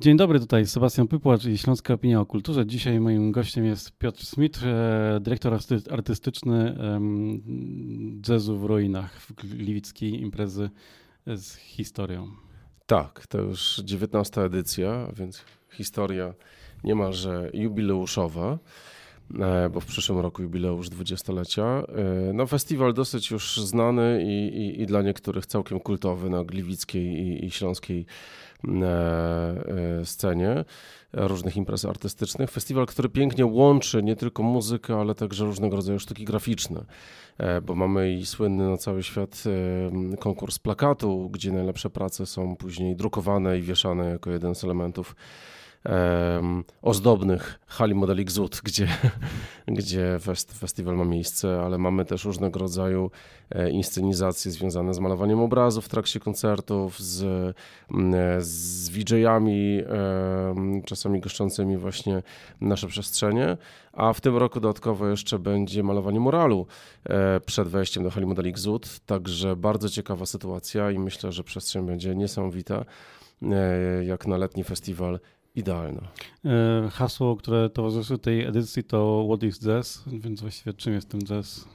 Dzień dobry, tutaj Sebastian Pypłacz i Śląska Opinia o Kulturze. Dzisiaj moim gościem jest Piotr Smith, e, dyrektor artystyczny jazzu w ruinach, gliwickiej imprezy z historią. Tak, to już 19 edycja, więc historia niemalże jubileuszowa, bo w przyszłym roku jubileusz dwudziestolecia. E, no, festiwal dosyć już znany i, i, i dla niektórych całkiem kultowy na gliwickiej i, i śląskiej e, scenie różnych imprez artystycznych. Festiwal, który pięknie łączy nie tylko muzykę, ale także różnego rodzaju sztuki graficzne, bo mamy i słynny na cały świat konkurs plakatu, gdzie najlepsze prace są później drukowane i wieszane jako jeden z elementów ozdobnych hali modeli Gzut, gdzie, gdzie fest, festiwal ma miejsce, ale mamy też różnego rodzaju e, inscenizacje związane z malowaniem obrazów w trakcie koncertów, z, z VJ-ami, czasami goszczącymi właśnie nasze przestrzenie, a w tym roku dodatkowo jeszcze będzie malowanie muralu e, przed wejściem do hali modeli Gzut, także bardzo ciekawa sytuacja i myślę, że przestrzeń będzie niesamowita e, jak na letni festiwal idealna. E, hasło, które towarzyszy tej edycji to What is Jazz, więc właściwie czym jest ten jazz?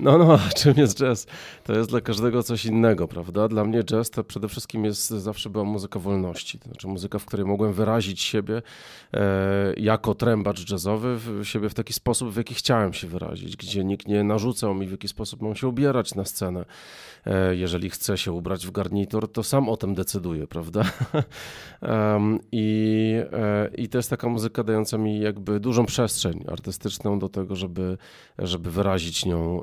No, no, czym jest jazz? To jest dla każdego coś innego, prawda? Dla mnie jazz to przede wszystkim jest, zawsze była muzyka wolności. To znaczy muzyka, w której mogłem wyrazić siebie e, jako trębacz jazzowy, w, siebie w taki sposób, w jaki chciałem się wyrazić, gdzie nikt nie narzucał mi, w jaki sposób mam się ubierać na scenę. E, jeżeli chcę się ubrać w garnitur, to sam o tym decyduję, prawda? um, i, e, I to jest taka muzyka dająca mi jakby dużą przestrzeń artystyczną do tego, żeby, żeby wyrazić nią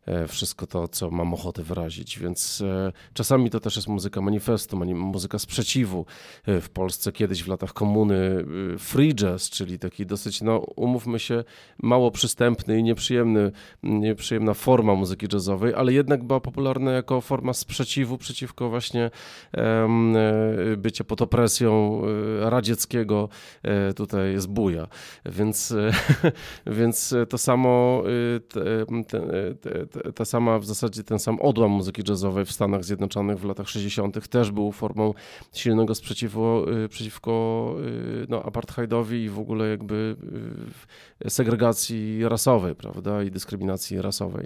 wszystko to, co mam ochotę wyrazić. Więc e, czasami to też jest muzyka manifestu, muzyka sprzeciwu. E, w Polsce kiedyś w latach komuny free jazz, czyli taki dosyć, no umówmy się, mało przystępny i nieprzyjemny, nieprzyjemna forma muzyki jazzowej, ale jednak była popularna jako forma sprzeciwu przeciwko właśnie um, bycia pod opresją radzieckiego tutaj zbuja. Więc, więc to samo te, te, te, ta sama, w zasadzie ten sam odłam muzyki jazzowej w Stanach Zjednoczonych w latach 60. też był formą silnego sprzeciwu y, przeciwko y, no, apartheidowi i w ogóle jakby y, segregacji rasowej, prawda, i dyskryminacji rasowej.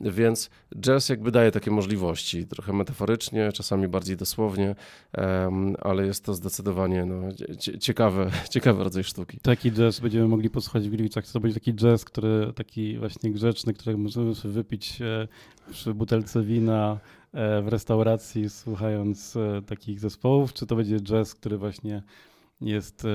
Więc jazz jakby daje takie możliwości, trochę metaforycznie, czasami bardziej dosłownie, ale jest to zdecydowanie no, ciekawe, ciekawy rodzaj sztuki. Taki jazz będziemy mogli posłuchać w Gliwicach. To będzie taki jazz, który taki właśnie grzeczny, który możemy sobie wypić przy butelce wina e, w restauracji, słuchając e, takich zespołów, czy to będzie jazz, który właśnie jest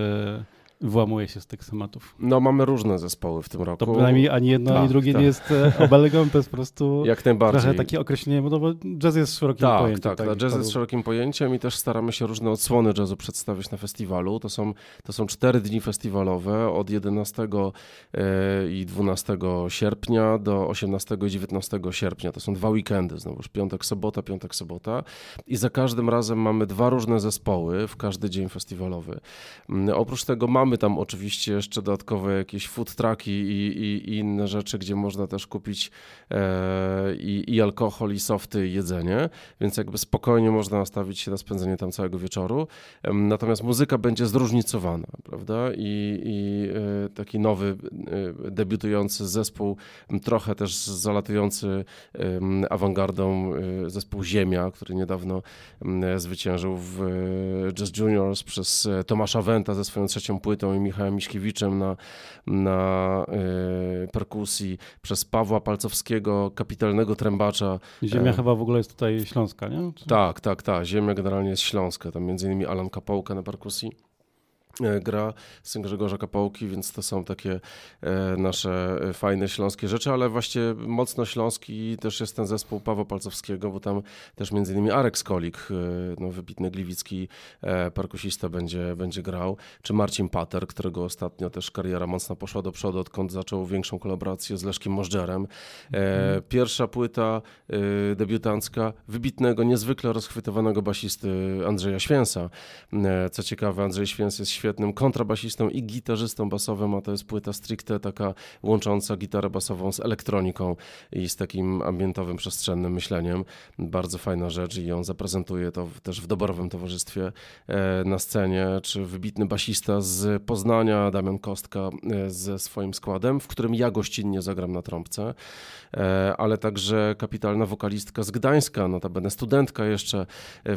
włamuje się z tych schematów. No mamy różne zespoły w tym roku. To przynajmniej ani jedno, tak, ani drugie tak. nie jest e, obelgą, to jest po prostu Jak najbardziej. trochę takie określenie, bo jazz jest szerokim tak, pojęciem. Tak, tak, jazz jest szerokim pojęciem i też staramy się różne odsłony jazzu przedstawić na festiwalu. To są, to są cztery dni festiwalowe od 11 e, i 12 sierpnia do 18 i 19 sierpnia. To są dwa weekendy, znowuż piątek, sobota, piątek, sobota i za każdym razem mamy dwa różne zespoły w każdy dzień festiwalowy. Mm, oprócz tego mamy Mamy tam oczywiście jeszcze dodatkowe jakieś food trucki i, i, i inne rzeczy, gdzie można też kupić e, i, i, alkohol, i softy, i jedzenie, więc jakby spokojnie można nastawić się na spędzenie tam całego wieczoru. Natomiast muzyka będzie zróżnicowana, prawda? I, e, taki nowy, e, debiutujący zespół, trochę też zalatujący awangardą e, zespół Ziemia, który niedawno zwyciężył w Jazz Juniors przez Tomasza Wenta ze swoją trzecią płytą i Michałem Miśkiewiczem na, na y, perkusji, przez Pawła Palcowskiego, kapitalnego trębacza. Ziemia e... chyba w ogóle jest tutaj śląska, nie? Czy... Tak, tak, tak. Ziemia generalnie jest śląska. Tam między innymi Alan Kapołka na perkusji. E, gra syn Grzegorza Kapołki, więc to są takie e, nasze e, fajne śląskie rzeczy, ale właśnie mocno śląski też jest ten zespół Pawła Palcowskiego, bo tam też między innymi Arek Skolik, no, wybitny gliwicki perkusista będzie, będzie grał, czy Marcin Pater, którego ostatnio też kariera mocno poszła do przodu, odkąd zaczął większą kolaborację z Leszkiem Możdżerem. Mhm. Pierwsza płyta debiutancka wybitnego, niezwykle rozchwytywanego basisty Andrzeja Święsa. Co ciekawe, Andrzej Święs jest świetnym kontrabasistą i gitarzystą basowym, a to jest płyta stricte taka łącząca gitarę basową z elektroniką i z takim ambientowym, przestrzennym myśleniem. Bardzo fajna rzecz i on zaprezentuje to też w doborowym towarzystwie e, na scenie, czy wybitny basista z Poznania, Damian Kostka e, ze swoim składem, w którym ja gościnnie zagram na trąbce, e, ale także kapitalna wokalistka z Gdańska, notabene studentka jeszcze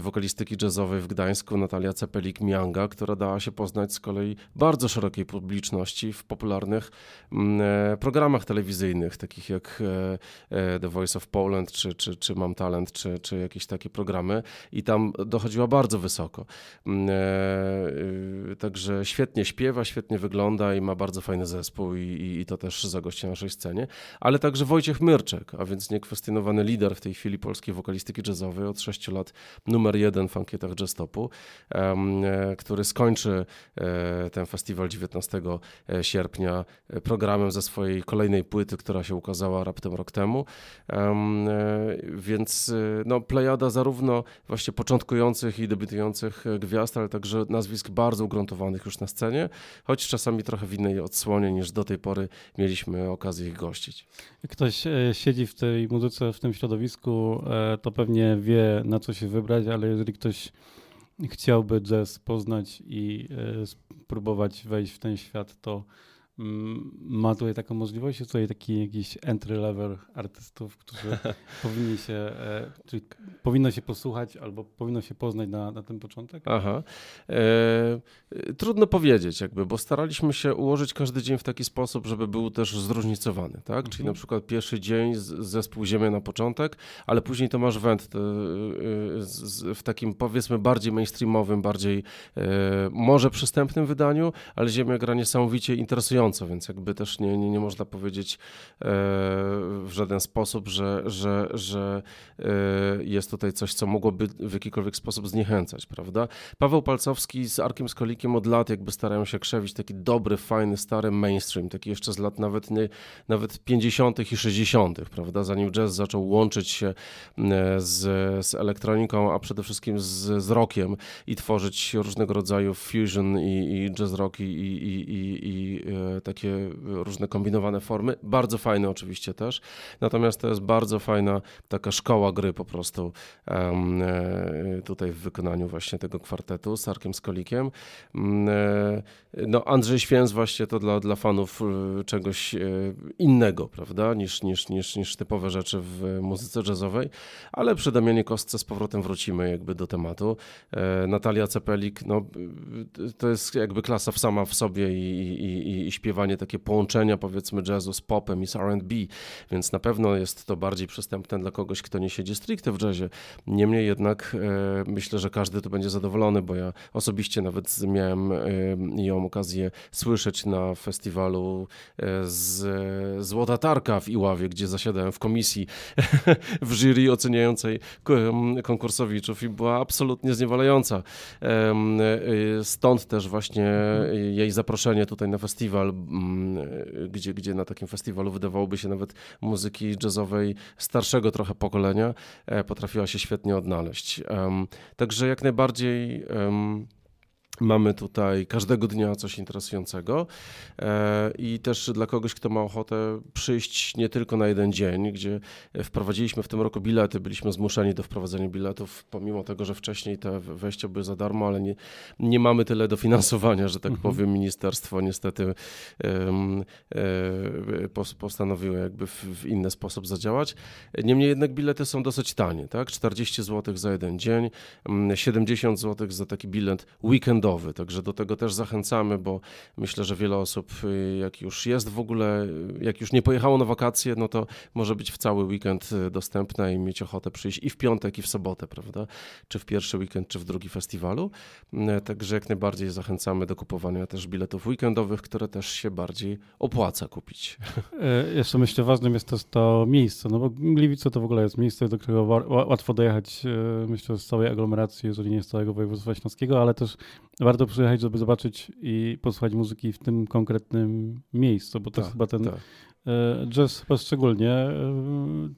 wokalistyki jazzowej w Gdańsku, Natalia Cepelik-Mianga, która dała się poznać z kolei bardzo szerokiej publiczności w popularnych mm, programach telewizyjnych, takich jak The Voice of Poland, czy, czy, czy Mam Talent, czy, czy jakieś takie programy i tam dochodziła bardzo wysoko. Także świetnie śpiewa, świetnie wygląda i ma bardzo fajny zespół i, i to też zagości na naszej scenie. Ale także Wojciech Myrczek, a więc niekwestionowany lider w tej chwili polskiej wokalistyki jazzowej od 6 lat, numer jeden w ankietach jazztopu, e, który skończy e, ten festiwal 19 e, sierpnia programem ze swojej kolejnej płyty, która się ukazała raptem rok temu. Więc no, plejada zarówno właśnie początkujących i debiutujących gwiazd, ale także nazwisk bardzo ugruntowanych już na scenie, choć czasami trochę w innej odsłonie niż do tej pory mieliśmy okazję ich gościć. Ktoś e, siedzi w tej muzyce, w tym środowisku, e, to pewnie wie na co się wybrać, ale jeżeli ktoś chciałby jazz poznać i e, spróbować wejść w ten świat, to ma tutaj taką możliwość, jest tutaj taki jakiś entry level artystów, którzy powinni się, e, czyli powinno się posłuchać albo powinno się poznać na, na ten początek? Aha. E, trudno powiedzieć jakby, bo staraliśmy się ułożyć każdy dzień w taki sposób, żeby był też zróżnicowany, tak? Mhm. Czyli na przykład pierwszy dzień z, zespół Ziemia na początek, ale później to masz węd e, w takim powiedzmy bardziej mainstreamowym, bardziej e, może przystępnym wydaniu, ale Ziemia gra niesamowicie więc jakby też nie, nie, nie można powiedzieć e, w żaden sposób, że, że, że e, jest tutaj coś, co mogłoby w jakikolwiek sposób zniechęcać, prawda? Paweł Palcowski z Arkiem Skolikiem od lat jakby starają się krzewić taki dobry, fajny, stary mainstream, taki jeszcze z lat nawet, nie, nawet 50. i 60., prawda? Zanim jazz zaczął łączyć się z, z elektroniką, a przede wszystkim z, z rockiem i tworzyć różnego rodzaju fusion i, i jazz rock i, i, i, i e, takie różne kombinowane formy. Bardzo fajne oczywiście też. Natomiast to jest bardzo fajna taka szkoła gry po prostu um, tutaj w wykonaniu właśnie tego kwartetu z Arkiem Skolikiem. Um, no Andrzej Święc właśnie to dla, dla fanów e, czegoś innego, prawda, niż, niż, niż, niż typowe rzeczy w muzyce jazzowej, ale przy Damianie Kostce z powrotem wrócimy jakby do tematu. Natalia Cepelik, no to jest jakby klasa w sama w sobie i, i, i, i śpiewanie, takie połączenia powiedzmy jazzu z popem i z R&B, więc na pewno jest to bardziej przystępne dla kogoś, kto nie siedzi stricte w jazzie. Niemniej jednak e, myślę, że każdy tu będzie zadowolony, bo ja osobiście nawet miałem e, ją okazję słyszeć na festiwalu e, z Złota Tarka w Iławie, gdzie zasiadałem w komisji w jury oceniającej konkursowiczów i była absolutnie zniewalająca. E, stąd też właśnie jej zaproszenie tutaj na festiwal gdzie, gdzie na takim festiwalu wydawałoby się nawet muzyki jazzowej starszego trochę pokolenia, e, potrafiła się świetnie odnaleźć. Także jak najbardziej Mamy tutaj każdego dnia coś interesującego e, i też dla kogoś, kto ma ochotę przyjść nie tylko na jeden dzień, gdzie wprowadziliśmy w tym roku bilety, byliśmy zmuszeni do wprowadzenia biletów, pomimo tego, że wcześniej te wejścia były za darmo, ale nie, nie mamy tyle dofinansowania, że tak mhm. powiem. Ministerstwo niestety um, postanowiło jakby w, w inny sposób zadziałać. Niemniej jednak bilety są dosyć tanie, tak? 40 zł za jeden dzień, 70 zł za taki bilet weekend weekendowy, także do tego też zachęcamy, bo myślę, że wiele osób, y, jak już jest w ogóle, jak już nie pojechało na wakacje, no to może być w cały weekend y, dostępna i mieć ochotę przyjść i w piątek, i w sobotę, prawda? Czy w pierwszy weekend, czy w drugi festiwalu. Y, także jak najbardziej zachęcamy do kupowania też biletów weekendowych, które też się bardziej opłaca kupić. E, jeszcze myślę, ważnym jest też to miejsce, no bo Gliwice to w ogóle jest miejsce, do którego łatwo dojechać, e, myślę, z całej aglomeracji, jeżeli nie z całego województwa śląskiego, ale też warto przyjechać, żeby zobaczyć i posłuchać muzyki w tym konkretnym miejscu, bo to tak, jest chyba ten tak. E, jazz chyba szczególnie, e,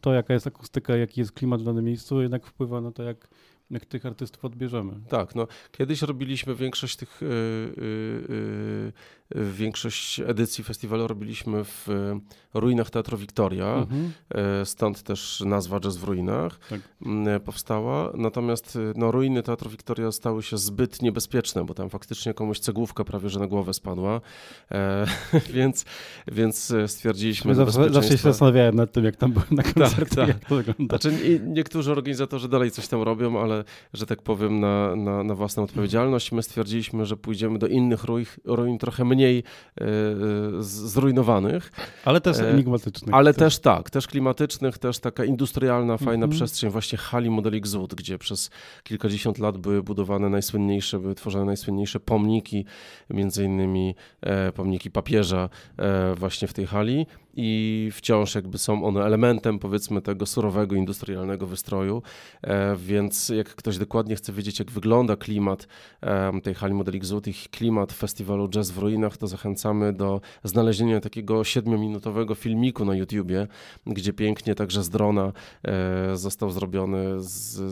to jaka jest akustyka, jaki jest klimat w danym miejscu, jednak wpływa na to, jak jak tych artystów odbierzemy. Tak, no kiedyś robiliśmy większość tych, y, y, y, większość edycji festiwalu robiliśmy w ruinach Teatru Wiktoria, mhm. stąd też nazwa Jazz w ruinach tak. powstała. Natomiast no, ruiny Teatru Wiktoria stały się zbyt niebezpieczne, bo tam faktycznie komuś cegłówka prawie że na głowę spadła, e, więc, więc stwierdziliśmy... Zawsze, zawsze się zastanawiałem nad tym, jak tam byłem na koncercie, tak, tak. Znaczy, niektórzy organizatorzy dalej coś tam robią, ale że tak powiem, na, na, na własną odpowiedzialność. My stwierdziliśmy, że pójdziemy do innych ruin, ruin trochę mniej e, zrujnowanych. Ale też e, enigmatycznych. Ale też. też tak, też klimatycznych, też taka industrialna, fajna mhm. przestrzeń, właśnie hali Modelik Złód, gdzie przez kilkadziesiąt lat były budowane najsłynniejsze, były tworzone najsłynniejsze pomniki, między innymi e, pomniki papieża e, właśnie w tej hali i wciąż jakby są one elementem powiedzmy tego surowego, industrialnego wystroju, e, więc jak ktoś dokładnie chce wiedzieć jak wygląda klimat e, tej hali Modelik Złotych, klimat festiwalu Jazz w Ruinach, to zachęcamy do znalezienia takiego siedmiominutowego filmiku na YouTubie, gdzie pięknie także z drona e, został zrobiony z,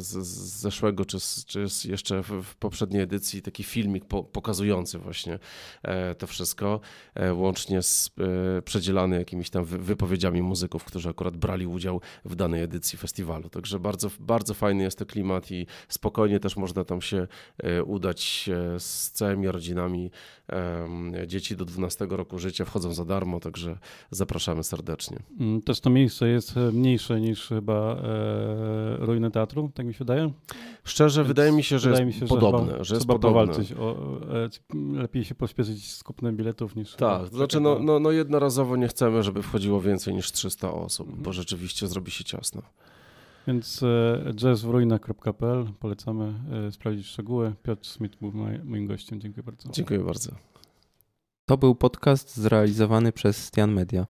z, z zeszłego czy, czy jeszcze w, poprzedniej edycji taki filmik po, pokazujący właśnie to wszystko, łącznie z przedzielany jakimiś tam wypowiedziami muzyków, którzy akurat brali udział w danej edycji festiwalu. Także bardzo, bardzo fajny jest to klimat i spokojnie też można tam się e, udać z całymi rodzinami. Dzieci do 12 roku życia wchodzą za darmo, także zapraszamy serdecznie. Mm, też to miejsce jest e, mniejsze niż chyba e, ruiny teatru, tak mi się wydaje? Szczerze, Więc wydaje mi się, że jest się, podobne. Że, że jest podobne. powalczyć o, lepiej się pośpieszyć z kupnem biletów niż... Tak, to znaczy no, no, no jednorazowo nie chcemy, żeby wchodziło więcej niż 300 osób, mhm. bo rzeczywiście zrobi się ciasno. Więc e, jazzwruina.pl polecamy e, sprawdzić szczegóły. Piotr Smith był moim gościem. Dziękuję bardzo. Dziękuję bardzo. To był podcast zrealizowany przez Stian Media.